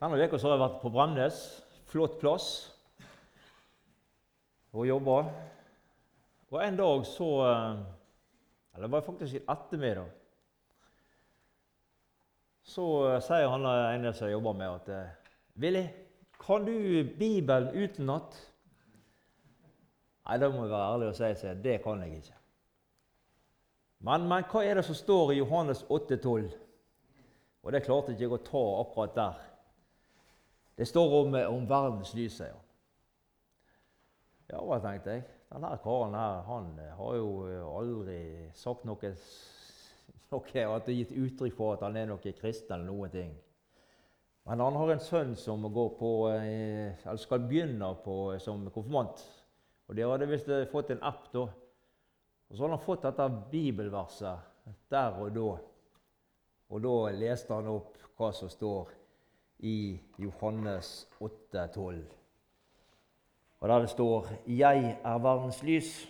Denne uka har jeg vært på Bremnes. Flott plass å jobbe. Og en dag så eh, Eller det var faktisk i ettermiddag. Så eh, sier han ene som jeg jobber med, at eh, 'Willy, kan du Bibelen utenat?' Nei, da må jeg være ærlig og si at det kan jeg ikke. Men, men hva er det som står i Johannes 8,12? Og det klarte ikke jeg å ta akkurat der. Det står om, om verdens lys. Ja, hva tenkte jeg? Denne karen her, han eh, har jo eh, aldri sagt noe, noe At det gitt uttrykk for at han er noe kristen eller noen ting. Men han har en sønn som på, eh, skal begynne på, som konfirmant. Og De hadde visst fått en app da. Og Så hadde han fått dette bibelverset der og da. Og da leste han opp hva som står i Johannes 8,12. Og der det står 'Jeg er verdens lys'.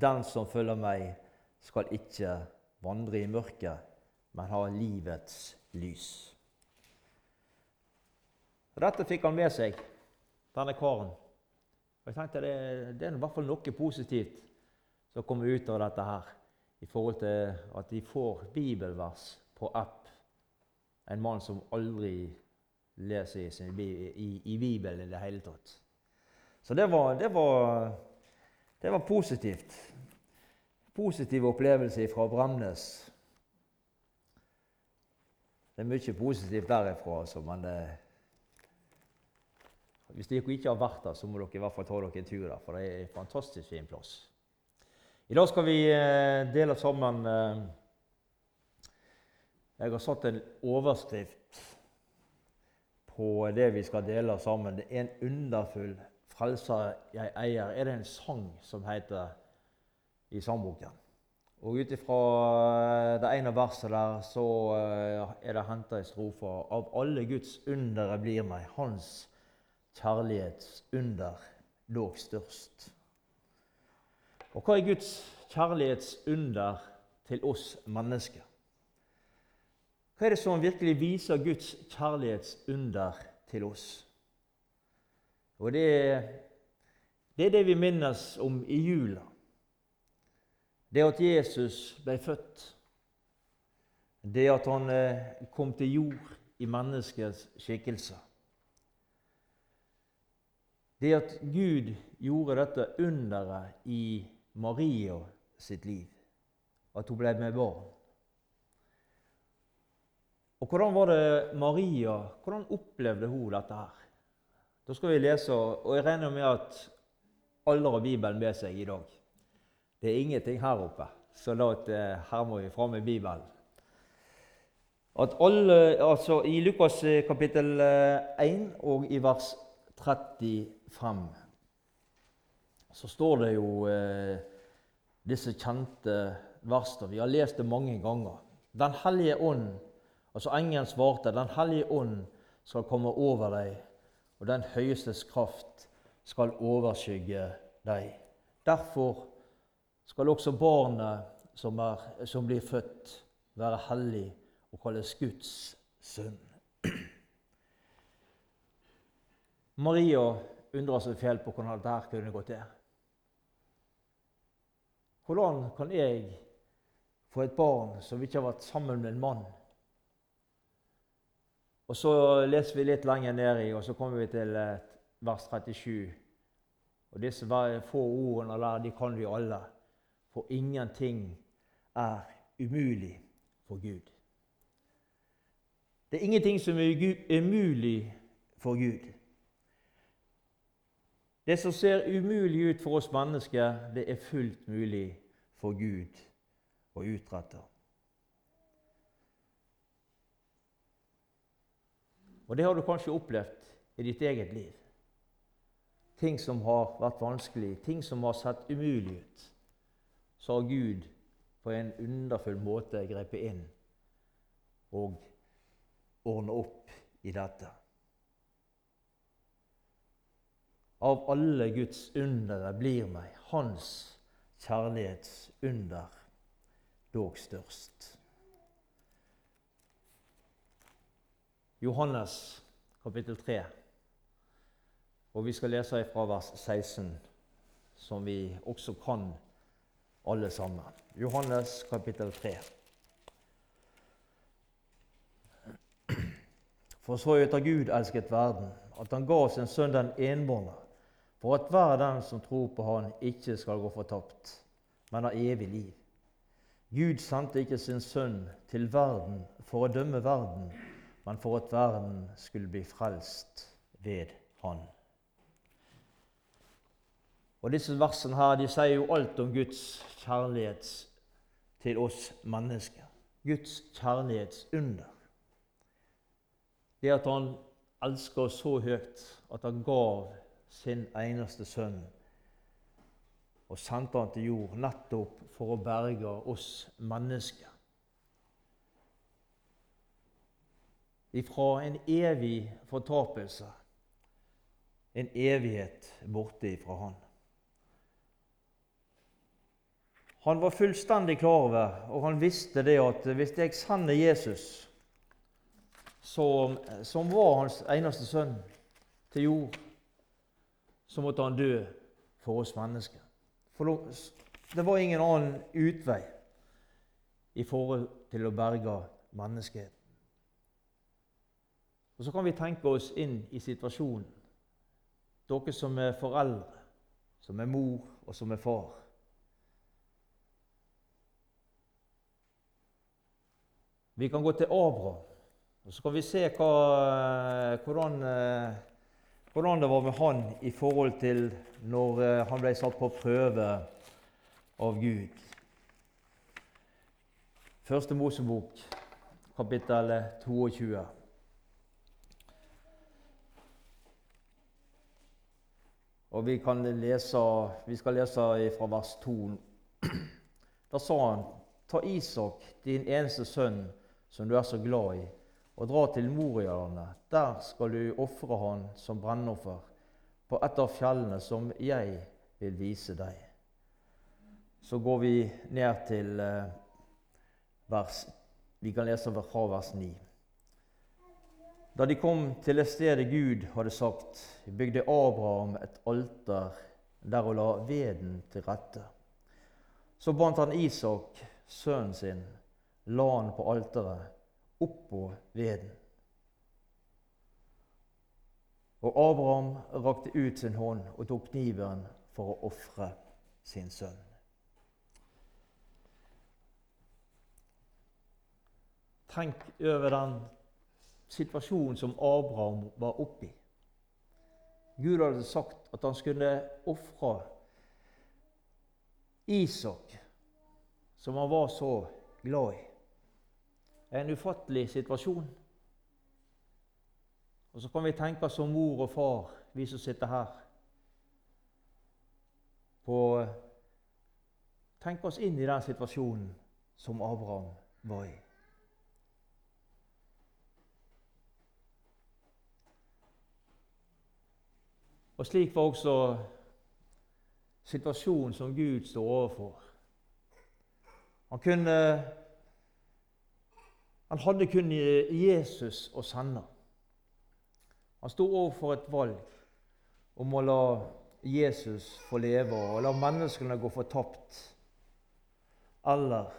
Den som følger meg, skal ikke vandre i mørket, men ha livets lys. Og Dette fikk han med seg, denne karen. Og jeg tenkte det, det er i hvert fall noe positivt som kommer ut av dette her, i forhold til at de får bibelvers på app. En mann som aldri leser i, sin, i, i, Bibelen i det hele tatt. Så det var, det var, det var positivt. Positiv opplevelse fra Bremnes. Det er mye positivt derifra, altså, men det, hvis dere ikke har vært der, så må dere i hvert fall ta dere en tur der, for det er en fantastisk fin plass. I dag skal vi eh, dele sammen eh, Jeg har satt en overskrift på det vi skal dele sammen. Det er en underfull frelser jeg eier, er det en sang som heter i sangboken. Og ut ifra det ene verset der så eh, er det henta en strofe av alle Guds undere blir meg, Hans kjærlighetsunder dog størst. Og hva er Guds kjærlighetsunder til oss mennesker? Hva er det som virkelig viser Guds kjærlighetsunder til oss? Og det, det er det vi minnes om i jula. Det at Jesus ble født. Det at han eh, kom til jord i menneskets skikkelse. Det at Gud gjorde dette underet i Maria sitt liv, at hun ble med barn. Og hvordan var det Maria Hvordan opplevde hun dette her? Da skal vi lese, og jeg regner med at alle har Bibelen med seg i dag. Det er ingenting her oppe, så at, eh, her må vi fram med Bibelen. At alle, altså I Lukas eh, kapittel 1 eh, og i vers 35 så står det jo eh, disse kjente versene. Vi har lest det mange ganger. Den hellige ånd Altså Engelen svarte, 'Den hellige ånd skal komme over deg, og den høyestes kraft skal overskygge deg.' Derfor skal også barnet som, er, som blir født, være hellig og kalles Guds sønn. Maria undrer seg fælt på hvordan dette kunne gå til. Hvordan kan jeg få et barn som ikke har vært sammen med en mann? Og Så leser vi litt lenger ned i, og så kommer vi til eh, vers 37. Og Disse få ordene der de kan vi alle. For ingenting er umulig for Gud. Det er ingenting som er umulig for Gud. Det som ser umulig ut for oss mennesker, det er fullt mulig for Gud å utrette. Og det har du kanskje opplevd i ditt eget liv. Ting som har vært vanskelig, ting som har sett umulig ut. Så har Gud på en underfull måte grepet inn og ordna opp i dette. Av alle Guds undere blir meg Hans kjærlighetsunder dog størst. Johannes kapittel 3. Og vi skal lese fra vers 16, som vi også kan alle sammen. Johannes kapittel 3. For så høyt har Gud elsket verden, at han ga sin sønn den enbårne, for at hver den som tror på Han, ikke skal gå fortapt, men har evig liv. Gud sendte ikke sin sønn til verden for å dømme verden, men for at verden skulle bli frelst ved Han. Og Disse versene her, de sier jo alt om Guds kjærlighet til oss mennesker. Guds kjærlighetsunder. Det at Han elsker oss så høyt at Han gav sin eneste sønn og sendte han til jord nettopp for å berge oss mennesker. Ifra en evig fortapelse, en evighet borte ifra Han. Han var fullstendig klar over, og han visste det at hvis jeg sender Jesus, som, som var hans eneste sønn, til jord, så måtte han dø for oss mennesker. For det var ingen annen utvei i forhold til å berge menneskeheten. Og Så kan vi tenke oss inn i situasjonen. Dere som er foreldre, som er mor og som er far. Vi kan gå til Abraham, og så kan vi se hva, hvordan eh, hvordan det var med han i forhold til når eh, han ble satt på prøve av Gud. Første Mosebok, kapittel 22. Og vi, lese, vi skal lese fra vers 2. Da sa han, ta Isak, din eneste sønn, som du er så glad i, og dra til Morialandet. Der skal du ofre han som brennoffer på et av fjellene som jeg vil vise deg. Så går vi ned til eh, vers Vi kan lese fra vers 9. Da de kom til det stedet Gud hadde sagt, bygde Abraham et alter der å la veden til rette. Så bandt han Isak, sønnen sin, la han på alteret oppå veden. Og Abraham rakte ut sin hånd og tok kniven for å ofre sin sønn. Tenk over den situasjonen som Abraham var oppe i. Gud hadde sagt at han skulle ofre Isak, som han var så glad i en ufattelig situasjon. Og så kan vi tenke oss som mor og far, vi som sitter her, på Tenke oss inn i den situasjonen som Abraham var i. Og slik var også situasjonen som Gud står overfor. Han kunne han hadde kun Jesus å sende. Han sto overfor et valg om å la Jesus få leve og la menneskene gå fortapt, eller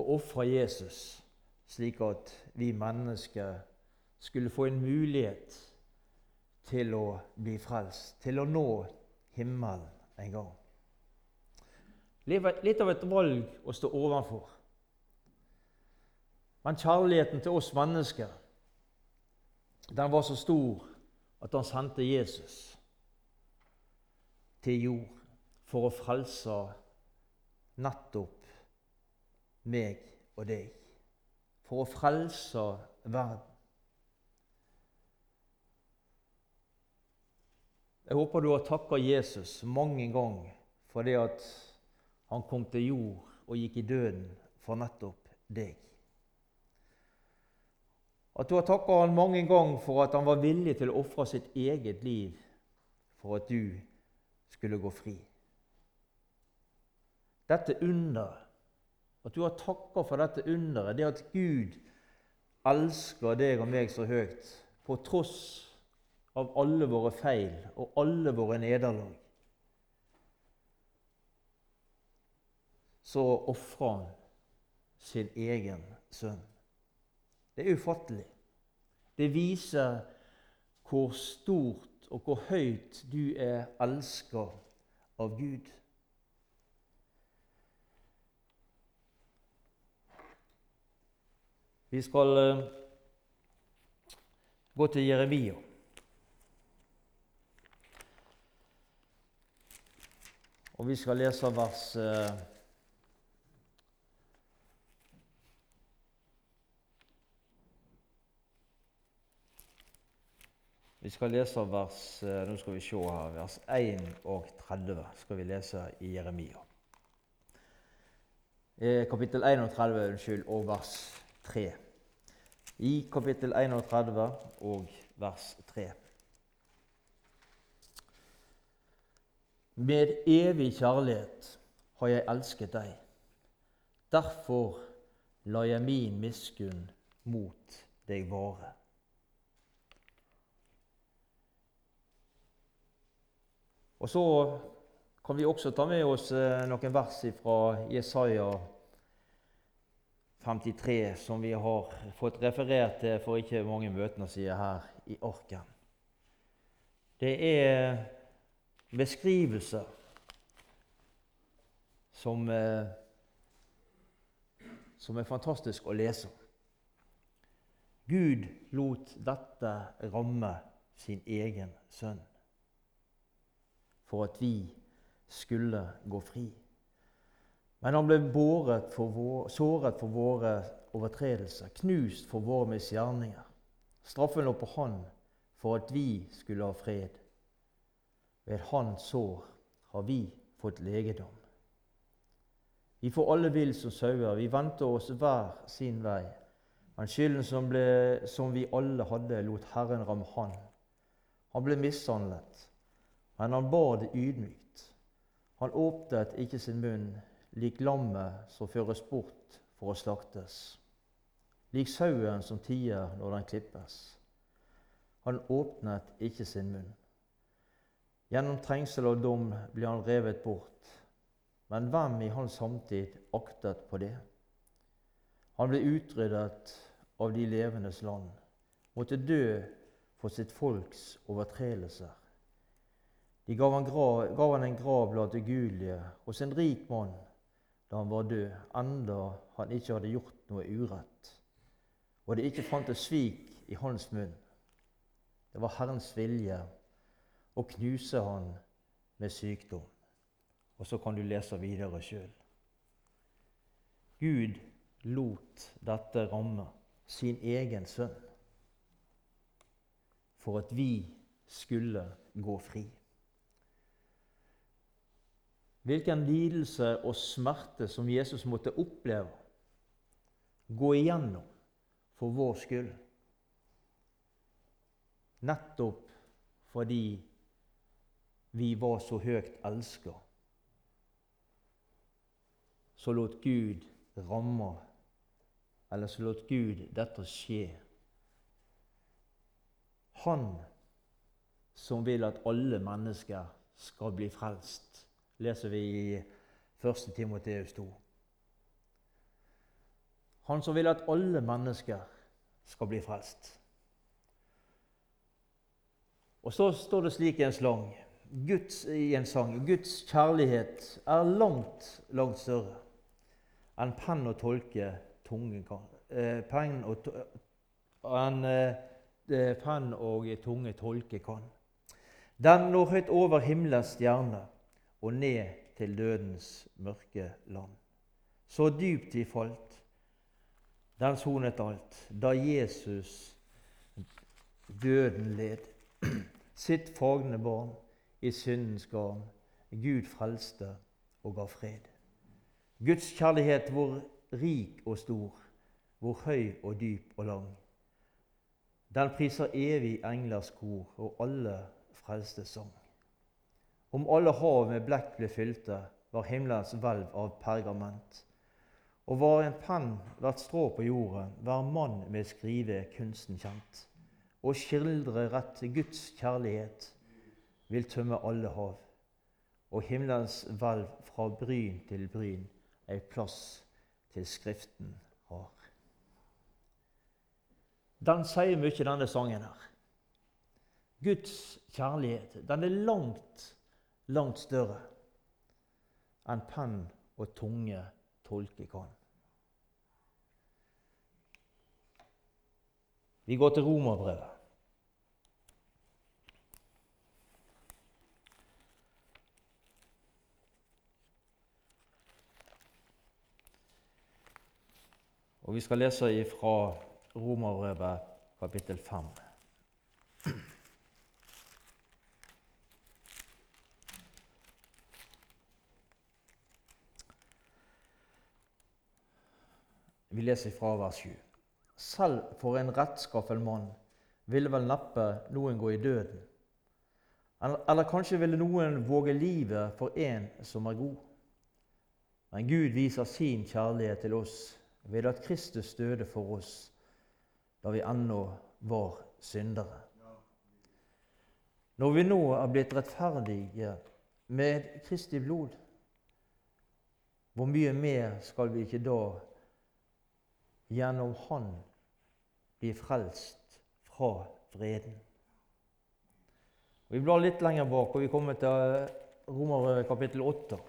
å ofre Jesus slik at vi mennesker skulle få en mulighet til å bli frelst, til å nå himmelen en gang. Litt av et valg å stå overfor. Men kjærligheten til oss mennesker den var så stor at han sendte Jesus til jord for å frelse nettopp meg og deg. For å frelse verden. Jeg håper du har takka Jesus mange ganger for det at han kom til jord og gikk i døden for nettopp deg. At du har takka han mange ganger for at han var villig til å ofre sitt eget liv for at du skulle gå fri. Dette under, at du har takka for dette underet, det at Gud elsker deg og meg så høyt på tross av alle våre feil og alle våre nederlag, så ofrer han sin egen sønn. Det er ufattelig. Det viser hvor stort og hvor høyt du er elska av Gud. Vi skal eh, gå til Jeremia. Og vi skal lese vers eh, Vi skal lese vers eh, nå skal vi se her, vers 31 skal vi lese i Jeremia. Kapittel 31 unnskyld, og vers 3 i kapittel 31 og vers 3. Med evig kjærlighet har jeg elsket deg. Derfor lar jeg min miskunn mot deg vare. Og Så kan vi også ta med oss eh, noen vers fra Jesaja 53, som vi har fått referert til for ikke mange møtene siden her i Orken. Det er beskrivelser som, eh, som er fantastisk å lese. Gud lot dette ramme sin egen sønn for at vi skulle gå fri. Men han ble for vår, såret for våre overtredelser, knust for våre misgjerninger. Straffen lå på han for at vi skulle ha fred. Ved hans sår har vi fått legedom. Vi får alle vill som sauer, vi vendte oss hver sin vei. Men skylden som, ble, som vi alle hadde, lot Herren ramme han. Han ble mishandlet, men han bar det ydmykt. Han åpnet ikke sin munn lik lammet som føres bort for å slaktes, lik sauen som tier når den klippes. Han åpnet ikke sin munn. Gjennom trengsel og dom ble han revet bort. Men hvem i hans samtid aktet på det? Han ble utryddet av de levendes land, måtte dø for sitt folks overtredelser. De gav han, grav, gav han en grav blant ugudelige hos en rik mann da han var død, enda han ikke hadde gjort noe urett, og det ikke fantes svik i hans munn. Det var Herrens vilje å knuse han med sykdom. Og så kan du lese videre sjøl. Gud lot dette ramme sin egen sønn for at vi skulle gå fri. Hvilken lidelse og smerte som Jesus måtte oppleve, gå igjennom for vår skyld. Nettopp fordi vi var så høyt elska. Så lot Gud ramme, eller så lot Gud dette skje. Han som vil at alle mennesker skal bli frelst leser vi i 1. Timoteus 2. Han som vil at alle mennesker skal bli frelst. Og så står det slik i en, slang, Guds, i en sang Guds kjærlighet er langt, langt større enn penn og tolke tungen kan. Eh, penn og, enn eh, penn og tunge tolke kan. Den når høyt over himmelens stjerne og ned til dødens mørke land. Så dypt vi falt, den sonet alt, da Jesus døden led. Sitt fagne barn i syndens garn. Gud frelste og ga fred. Guds kjærlighet, hvor rik og stor, hvor høy og dyp og lang. Den priser evig englers kor og alle frelste sang. Om alle hav med blekk ble fylte, var himmelens hvelv av pergament. Og var en penn hvert strå på jorden, hver mann med skrive kunsten kjent. og skildre rett Guds kjærlighet vil tømme alle hav, og himmelens hvelv fra bryn til bryn ei plass til Skriften har. Den sier mye, denne sangen her. Guds kjærlighet, den er langt, langt større enn penn og tunge tolke kan. Vi går til Romerbrevet. Og Vi skal lese fra Romerbrevet kapittel 5. Vi leser fra vers 7. Selv for en rettskaffen mann ville vel neppe noen gå i døden. Eller kanskje ville noen våge livet for en som er god. Men Gud viser sin kjærlighet til oss ved at Kristus døde for oss da vi ennå var syndere. Når vi nå er blitt rettferdige med Kristi blod, hvor mye mer skal vi ikke da gjennom Han bli frelst fra vreden? Vi blar litt lenger bak, og vi kommer til Romer kapittel 8.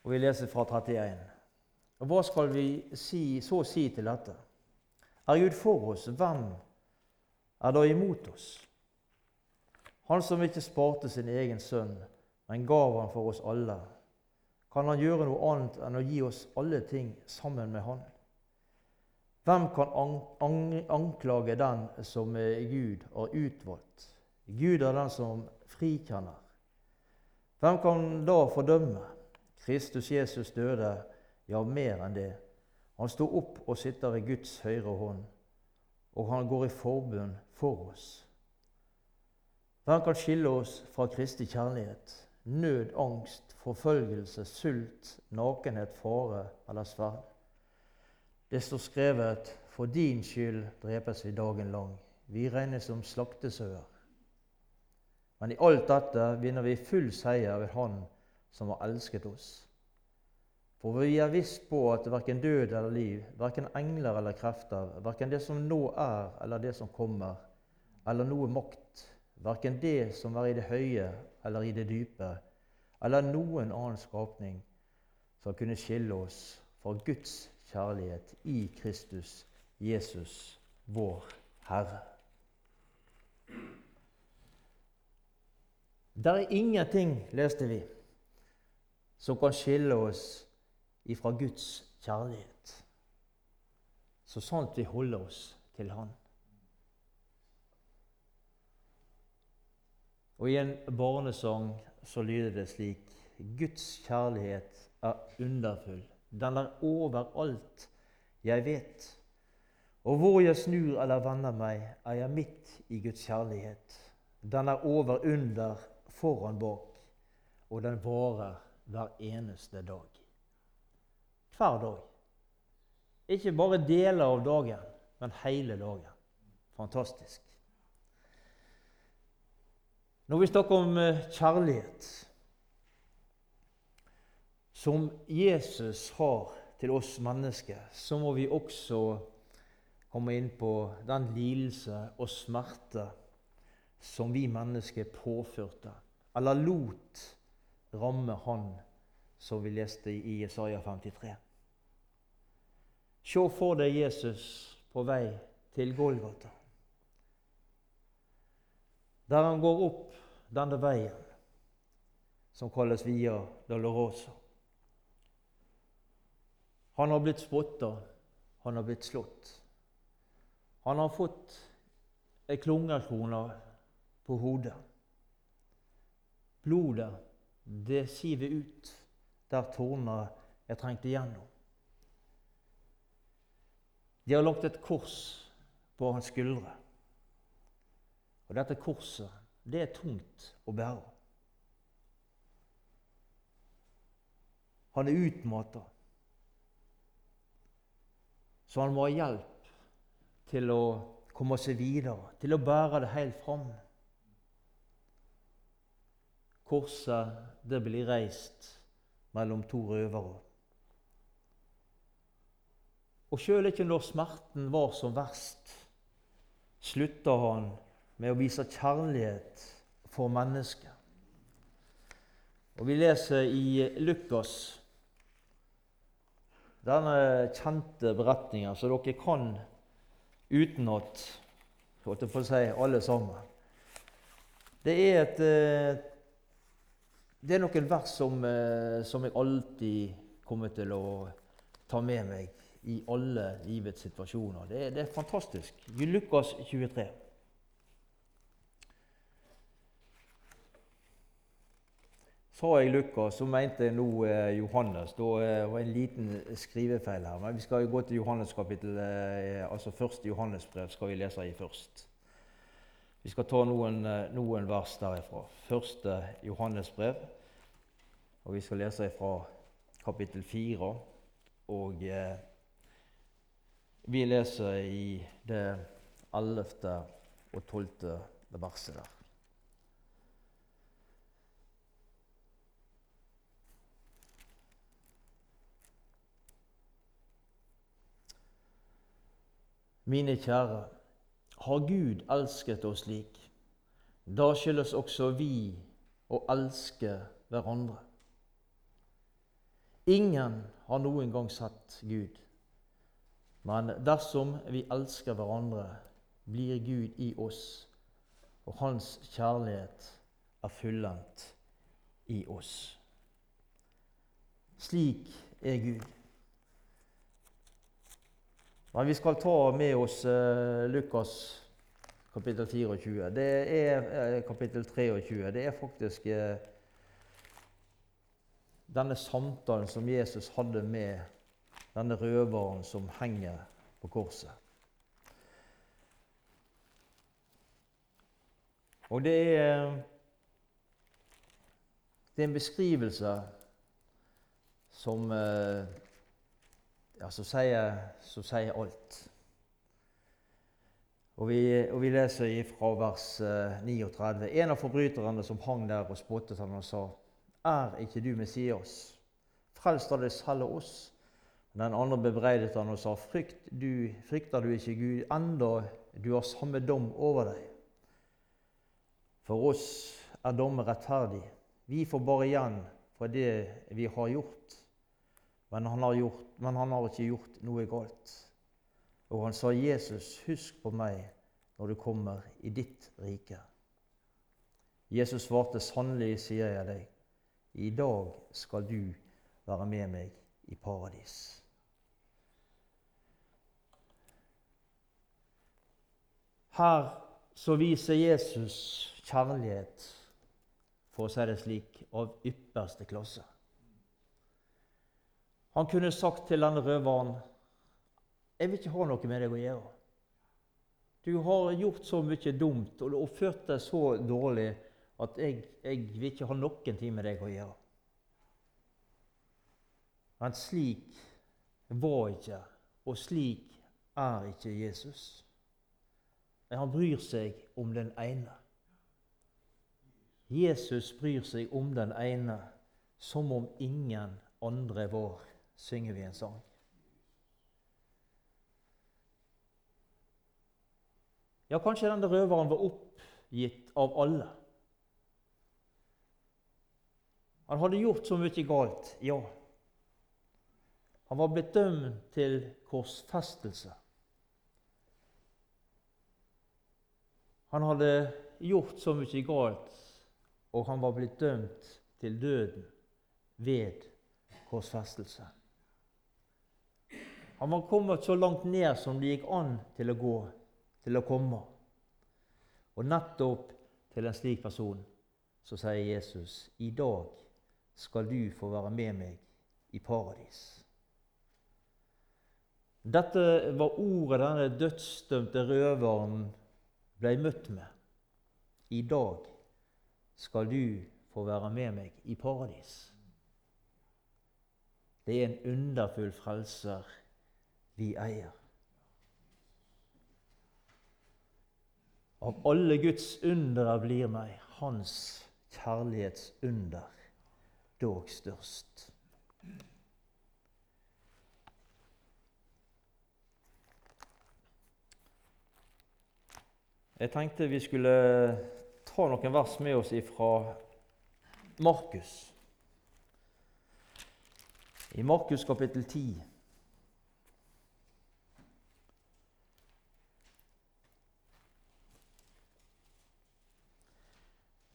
Og vi leser fra 31. Og Hva skal vi si, så si til dette? Er Gud for oss, hvem er da imot oss? Han som ikke sparte sin egen sønn, men gav han for oss alle. Kan han gjøre noe annet enn å gi oss alle ting sammen med han? Hvem kan anklage den som Gud har utvalgt? Gud er den som frikjenner. Hvem kan da fordømme? Kristus Jesus døde, ja, mer enn det. Han sto opp og sitter ved Guds høyre hånd, og han går i forbund for oss. Hvem kan skille oss fra Kristi kjærlighet? Nød, angst, forfølgelse, sult, nakenhet, fare eller sverd? Det står skrevet:" For din skyld drepes vi dagen lang. Vi regnes som slaktesauer. Men i alt dette vinner vi full seier ved Han som har elsket oss. For vi er visst på at verken død eller liv, verken engler eller krefter, verken det som nå er eller det som kommer, eller noe makt, verken det som er i det høye eller i det dype, eller noen annen skapning, skal kunne skille oss fra Guds kjærlighet i Kristus Jesus, vår Herre. Det er ingenting, leste vi, som kan skille oss ifra Guds kjærlighet. Så sant vi holder oss til Han. Og i en barnesang så lyder det slik Guds kjærlighet er underfull. Den er overalt jeg vet. Og hvor jeg snur eller vender meg, er jeg midt i Guds kjærlighet. Den er over, under, foran, bak, og den varer hver eneste dag. Hver dag. Ikke bare deler av dagen, men hele dagen. Fantastisk. Når vi snakker om eh, kjærlighet som Jesus har til oss mennesker, så må vi også komme inn på den lidelse og smerte som vi mennesker påførte, eller lot ramme Han, som vi leste i Isaiah 53. Se for deg Jesus på vei til Golgata, der han går opp denne veien som kalles Via Dolorosa. Han har blitt spotta, han har blitt slått. Han har fått ei klungerkrone på hodet. Blodet, det siver ut der torner er trengt igjennom. De har lagt et kors på hans skuldre. Og dette korset, det er tungt å bære. Han er utmatta, så han må ha hjelp til å komme seg videre, til å bære det helt fram. Korset, det blir reist mellom to røvere. Og sjøl ikke når smerten var som verst, slutta han med å vise kjærlighet for mennesket. Og Vi leser i Lukas denne kjente beretninga som dere kan utenat, holdt jeg på å si, alle sammen. Det er, et, eh, det er noen vers som, eh, som jeg alltid kommer til å ta med meg i alle livets situasjoner. Det det er fantastisk. Lukas 23. Sa jeg Lukas, så mente jeg nå eh, Johannes. Da eh, var en liten skrivefeil her. Men vi skal gå til Johannes kapittel, eh, altså første Johannesbrev skal vi lese i først. Vi skal ta noen, eh, noen vers derifra. Første Johannesbrev. Og vi skal lese fra kapittel fire og eh, vi leser i det ellevte og tolvte verset der. Mine kjære, har Gud elsket oss slik, da skyldes også vi å elske hverandre. Ingen har noen gang sett Gud. Men dersom vi elsker hverandre, blir Gud i oss, og Hans kjærlighet er fullendt i oss. Slik er Gud. Men vi skal ta med oss uh, Lukas kapittel 24. Det er uh, kapittel 23. Det er faktisk uh, denne samtalen som Jesus hadde med denne røveren som henger på korset. Og det er, det er en beskrivelse som, eh, ja, som, sier, som sier, alt. Og vi, og vi leser fra vers 39. Eh, en av forbryterne som hang der og spottet ham og sa:" Er ikke du Messias? Frels da deg selv og oss. Den andre bebreidet han og sa, Frykt du, frykter du ikke Gud, enda du har samme dom over deg? For oss er dommen rettferdig. Vi får bare igjen for det vi har gjort. Men han har, gjort, men han har ikke gjort noe galt. Og han sa, Jesus, husk på meg når du kommer i ditt rike. Jesus svarte, sannelig sier jeg deg, i dag skal du være med meg i paradis. Her så viser Jesus kjærlighet, for å si det slik, av ypperste klasse. Han kunne sagt til denne røveren jeg vil ikke ha noe med deg å gjøre. Du har gjort så mye dumt og oppført deg så dårlig at jeg, jeg vil ikke ha noen tid med deg å gjøre. Men slik var ikke, og slik er ikke Jesus. Men han bryr seg om den ene. Jesus bryr seg om den ene som om ingen andre var, synger vi en sang. Ja, kanskje denne røveren var oppgitt av alle. Han hadde gjort så mye galt, ja. Han var blitt dømt til korsfestelse. Han hadde gjort så mye galt, og han var blitt dømt til døden ved korsfestelse. Han var kommet så langt ned som det gikk an til å gå, til å komme. Og nettopp til en slik person så sier Jesus i dag skal du få være med meg i paradis. Dette var ordet denne dødsdømte røveren ble møtt med. I dag skal du få være med meg i paradis. Det er en underfull frelser vi eier. Av alle Guds undere blir meg Hans kjærlighetsunder dog størst. Jeg tenkte vi skulle ta noen vers med oss ifra Markus. I Markus kapittel 10.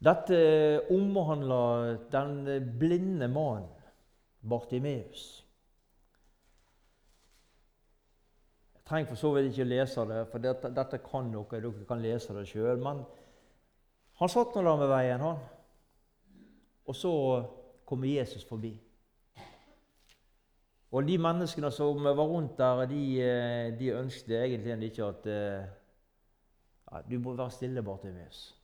Dette omhandler den blinde mannen, Bartimeus. Trenger for så vidt ikke lese det, for dette, dette kan dere. Dere kan lese det sjøl. Men han satt nå der med veien, han. Og så kommer Jesus forbi. Og de menneskene som var rundt der, de, de ønsket egentlig ikke at eh, ja, Du må være stille, Bartimeus.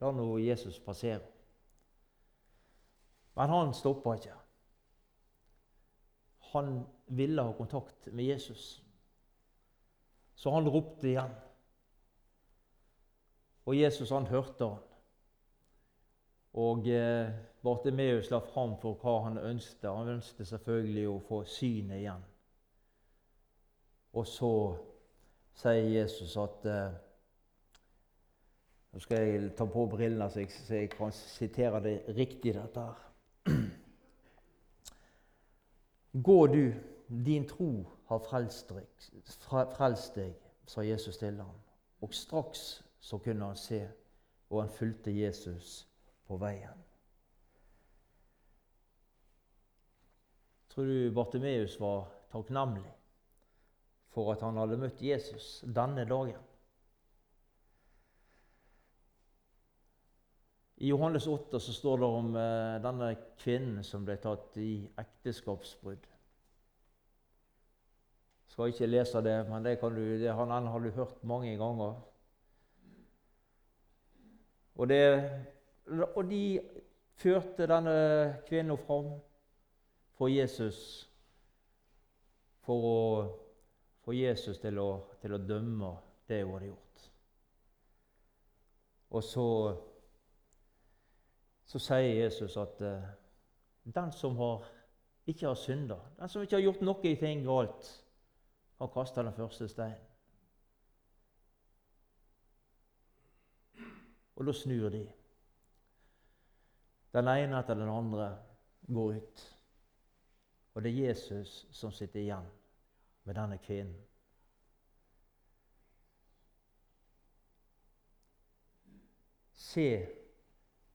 La nå Jesus passere. Men han stoppa ikke. Han ville ha kontakt med Jesus. Så han ropte igjen. Og Jesus han hørte han. Og eh, Bartimeus la fram for hva han ønsket. Han ønsket selvfølgelig å få synet igjen. Og så sier Jesus at eh, Nå skal jeg ta på brillene så jeg, så jeg kan sitere det riktig, dette her. Gå du, din tro har frelst deg, sa Jesus til ham. Og straks så kunne han se, og han fulgte Jesus på veien. Tror du Bartimeus var takknemlig for at han hadde møtt Jesus denne dagen? I Johannes 8 så står det om eh, denne kvinnen som ble tatt i ekteskapsbrudd skal ikke lese det, men det, du, det han, har du hørt mange ganger. Og, det, og de førte denne kvinnen fram for Jesus for å få Jesus til å, til å dømme det hun hadde gjort. Og så, så sier Jesus at uh, den som har, ikke har synda, den som ikke har gjort noe galt, og kasta den første steinen. Og da snur de. Den ene etter den andre går ut. Og det er Jesus som sitter igjen med denne kvinnen. Se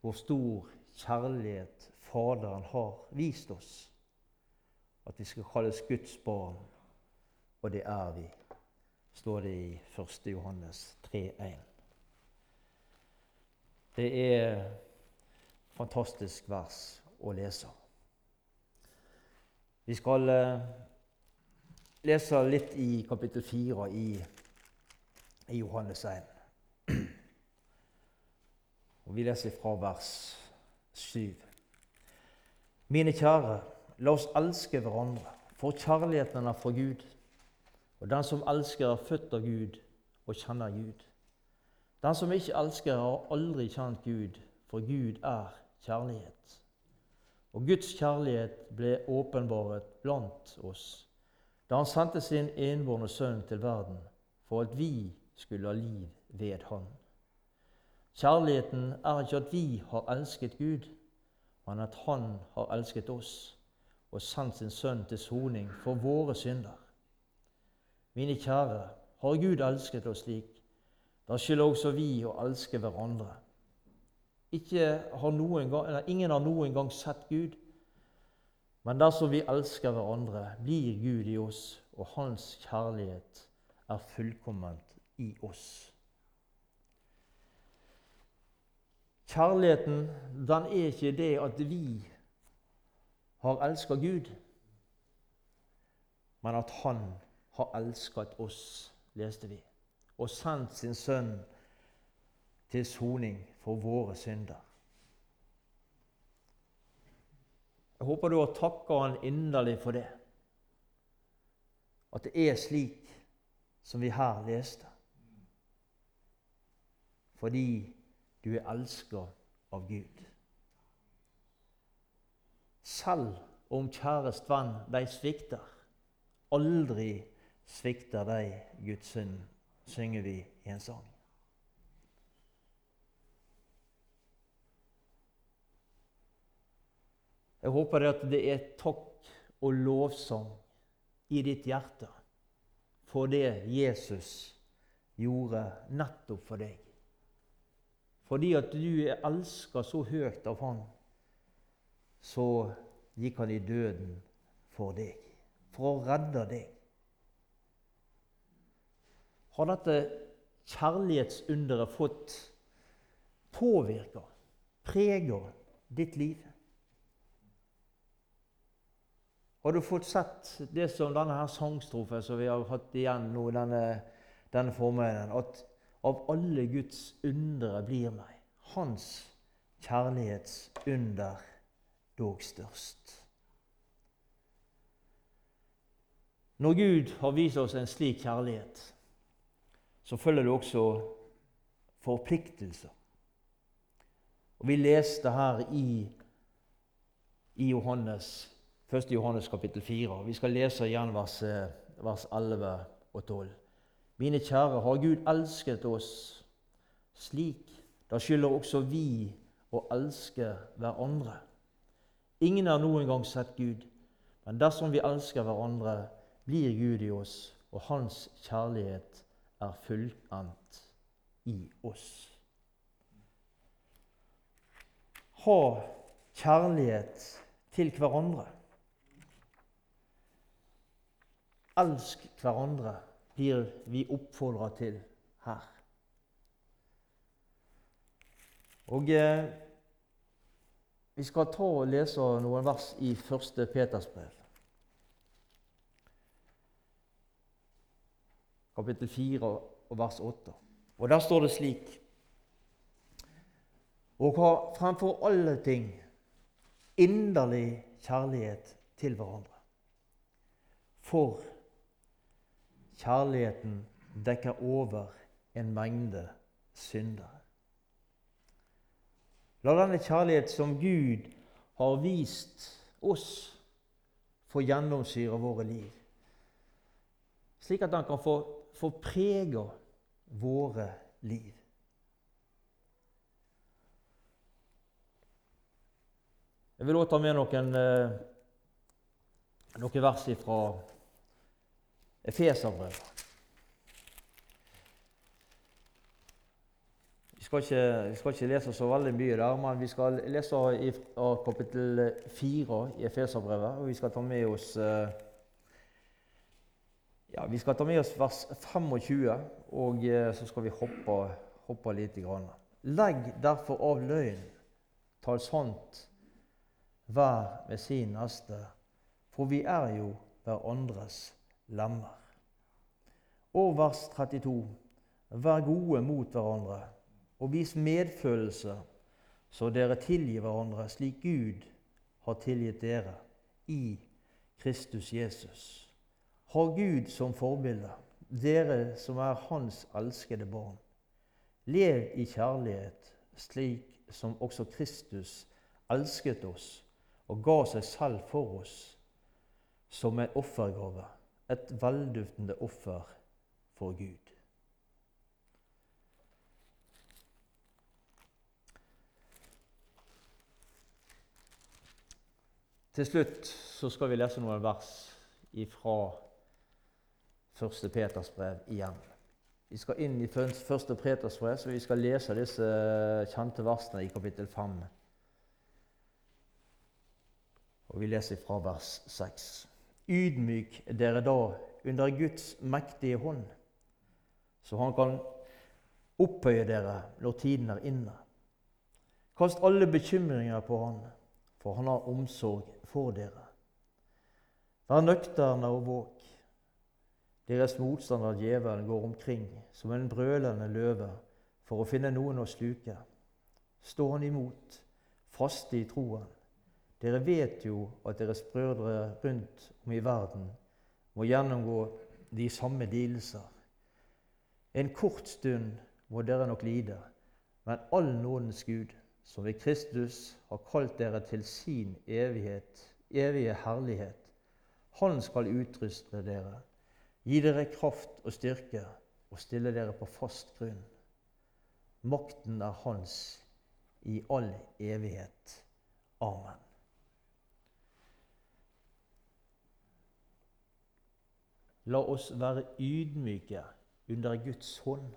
hvor stor kjærlighet Faderen har vist oss, at vi skal kalles Guds barn og det er vi, står det i 1. Johannes 3,1. Det er fantastisk vers å lese. Vi skal eh, lese litt i kapittel 4 i, i Johannes 1. Og Vi leser fra vers 7. Mine kjære, la oss elske hverandre, for kjærligheten er fra Gud. Og den som elsker, er født av Gud og kjenner Gud. Den som ikke elsker, har aldri kjent Gud, for Gud er kjærlighet. Og Guds kjærlighet ble åpenbaret blant oss da Han sendte sin enbårne sønn til verden for at vi skulle ha liv ved Han. Kjærligheten er ikke at vi har elsket Gud, men at Han har elsket oss og sendt sin sønn til soning for våre synder. Mine kjære, har Gud elsket oss slik, da skylder også vi å elske hverandre. Har gang, ingen har noen gang sett Gud, men dersom vi elsker hverandre, blir Gud i oss, og Hans kjærlighet er fullkomment i oss. Kjærligheten den er ikke det at vi har elska Gud, men at Han har elsket oss, leste vi, og sendt sin sønn til soning for våre synder. Jeg håper du har takka han inderlig for det. At det er slik som vi her leste. fordi du er elska av Gud. Selv om kjærest venn, de svikter, aldri svikter deg Guds synd, synger vi i en sang. Jeg håper at det er takk og lovsang i ditt hjerte for det Jesus gjorde nettopp for deg. Fordi at du er elska så høyt av Han, så gikk Han i døden for deg, for å redde deg. Har dette kjærlighetsunderet fått påvirke, prege ditt liv? Har du fått sett det som denne her sangstrofen som vi har hatt igjen nå denne, denne formiddagen? At av alle Guds undre blir meg hans kjærlighetsunder dog størst. Når Gud har vist oss en slik kjærlighet, så følger det også forpliktelser. Og Vi leste her i, i Johannes 1. Johannes kapittel 4. Vi skal lese igjen vers, eh, vers 11 og 12. Mine kjære, har Gud elsket oss slik, da skylder også vi å elske hverandre. Ingen har noen gang sett Gud, men dersom vi elsker hverandre, blir Gud i oss, og Hans kjærlighet er fullendt i oss. Ha kjærlighet til hverandre. Elsk hverandre blir vi oppfordra til her. Og eh, Vi skal ta og lese noen vers i 1. Peters brev. Kapittel 4 og vers 8. Og Der står det slik Og ha fremfor alle ting inderlig kjærlighet til hverandre. For Kjærligheten dekker over en mengde syndere. La denne kjærlighet som Gud har vist oss, få gjennomsyre våre liv, slik at han kan få, få prege våre liv. Jeg vil også ta med noen, eh, noen vers fra Efeserbrevet. Vi vi skal ikke lese så veldig mye der, men vi skal lese av kapittel 4 i Efeserbrevet. Og vi skal ta med oss eh, ja, vi skal ta med oss vers 25, og eh, så skal vi hoppe, hoppe litt. Grann. Legg derfor av løgn, tal sant, vær med sin neste, for vi er jo hverandres lemmer. Og vers 32.: Vær gode mot hverandre og vis medfølelse, så dere tilgir hverandre slik Gud har tilgitt dere i Kristus Jesus. Ha Gud som forbilde, dere som er Hans elskede barn. Lev i kjærlighet, slik som også Kristus elsket oss og ga seg selv for oss som en offergave et velduftende offer for Gud. Til slutt så skal vi lese noen vers fra 1. Peters brev igjen. Vi skal inn i 1. Peters brev, så vi skal lese disse kjente versene i kapittel 5. Og vi leser fra vers 6. Ydmyk dere da under Guds mektige hånd, så han kan opphøye dere når tiden er inne. Kast alle bekymringer på han, for han har omsorg for dere. Vær nøkterne og våk. Deres motstander djevelen går omkring som en brølende løve for å finne noen å sluke. Stå han imot, faste i troen dere vet jo at deres brødre rundt om i verden må gjennomgå de samme lidelser. En kort stund må dere nok lide, Men all nådens Gud, som ved Kristus har kalt dere til sin evighet, evige herlighet, han skal utruste dere, gi dere kraft og styrke og stille dere på fast grunn. Makten er hans i all evighet. Amen. La oss være ydmyke under Guds hånd.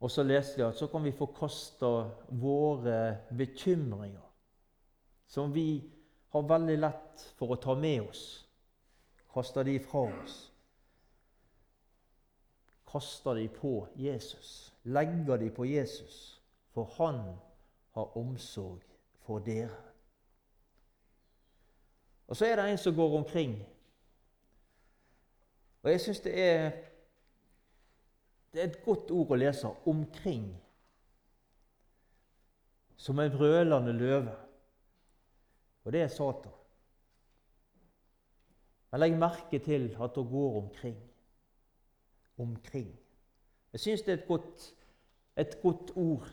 Og så leste jeg at så kan vi få kasta våre bekymringer, som vi har veldig lett for å ta med oss, kaste de fra oss. Kaster de på Jesus, legger de på Jesus, for han har omsorg for dere. Og så er det en som går omkring. Og jeg syns det er det er et godt ord å lese 'omkring'. Som en brølende løve. Og det er Satan. Men legg merke til at hun går omkring. Omkring. Jeg syns det er et godt, et godt ord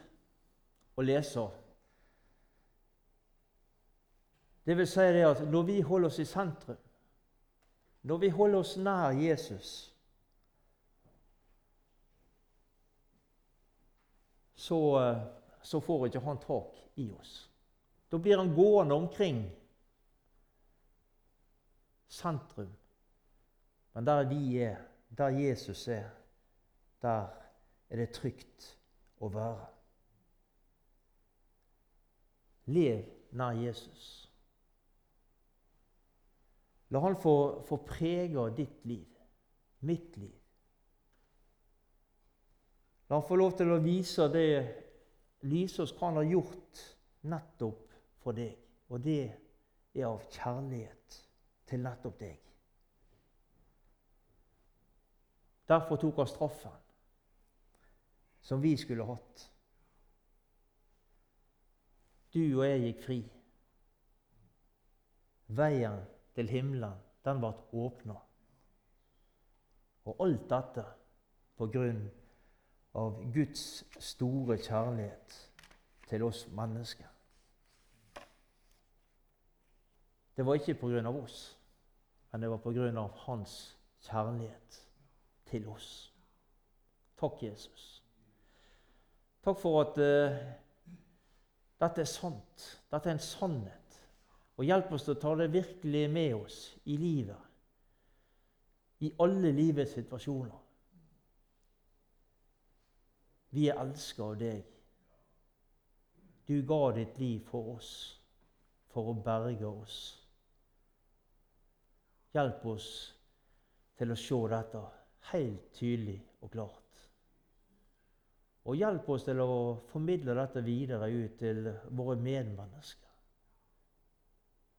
å lese. Det vil si det at når vi holder oss i sentrum, når vi holder oss nær Jesus så, eh, så får ikke han tak i oss. Da blir han gående omkring sentrum. Men der vi er, der Jesus er, der er det trygt å være. Lev nær Jesus. La han få, få prege ditt liv, mitt liv. La han få lov til å vise det Lysås han har gjort nettopp for deg. Og det er av kjærlighet til nettopp deg. Derfor tok han straffen som vi skulle hatt. Du og jeg gikk fri. Veien til himmelen, den ble åpna. Og alt dette på grunn av Guds store kjærlighet til oss mennesker. Det var ikke på grunn av oss, men det var av Hans kjærlighet til oss. Takk, Jesus. Takk for at uh, dette er sant. Dette er en sannhet. Og hjelp oss til å ta det virkelig med oss i livet. I alle livets situasjoner. Vi er elska av deg. Du ga ditt liv for oss, for å berge oss. Hjelp oss til å se dette helt tydelig og klart. Og hjelp oss til å formidle dette videre ut til våre medmennesker.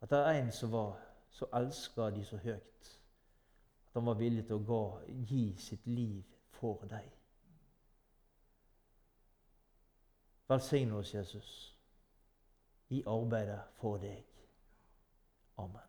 At det er en som var så elska de så høyt at han var villig til å gi sitt liv for deg. Velsign oss, Jesus, i arbeidet for deg. Amen.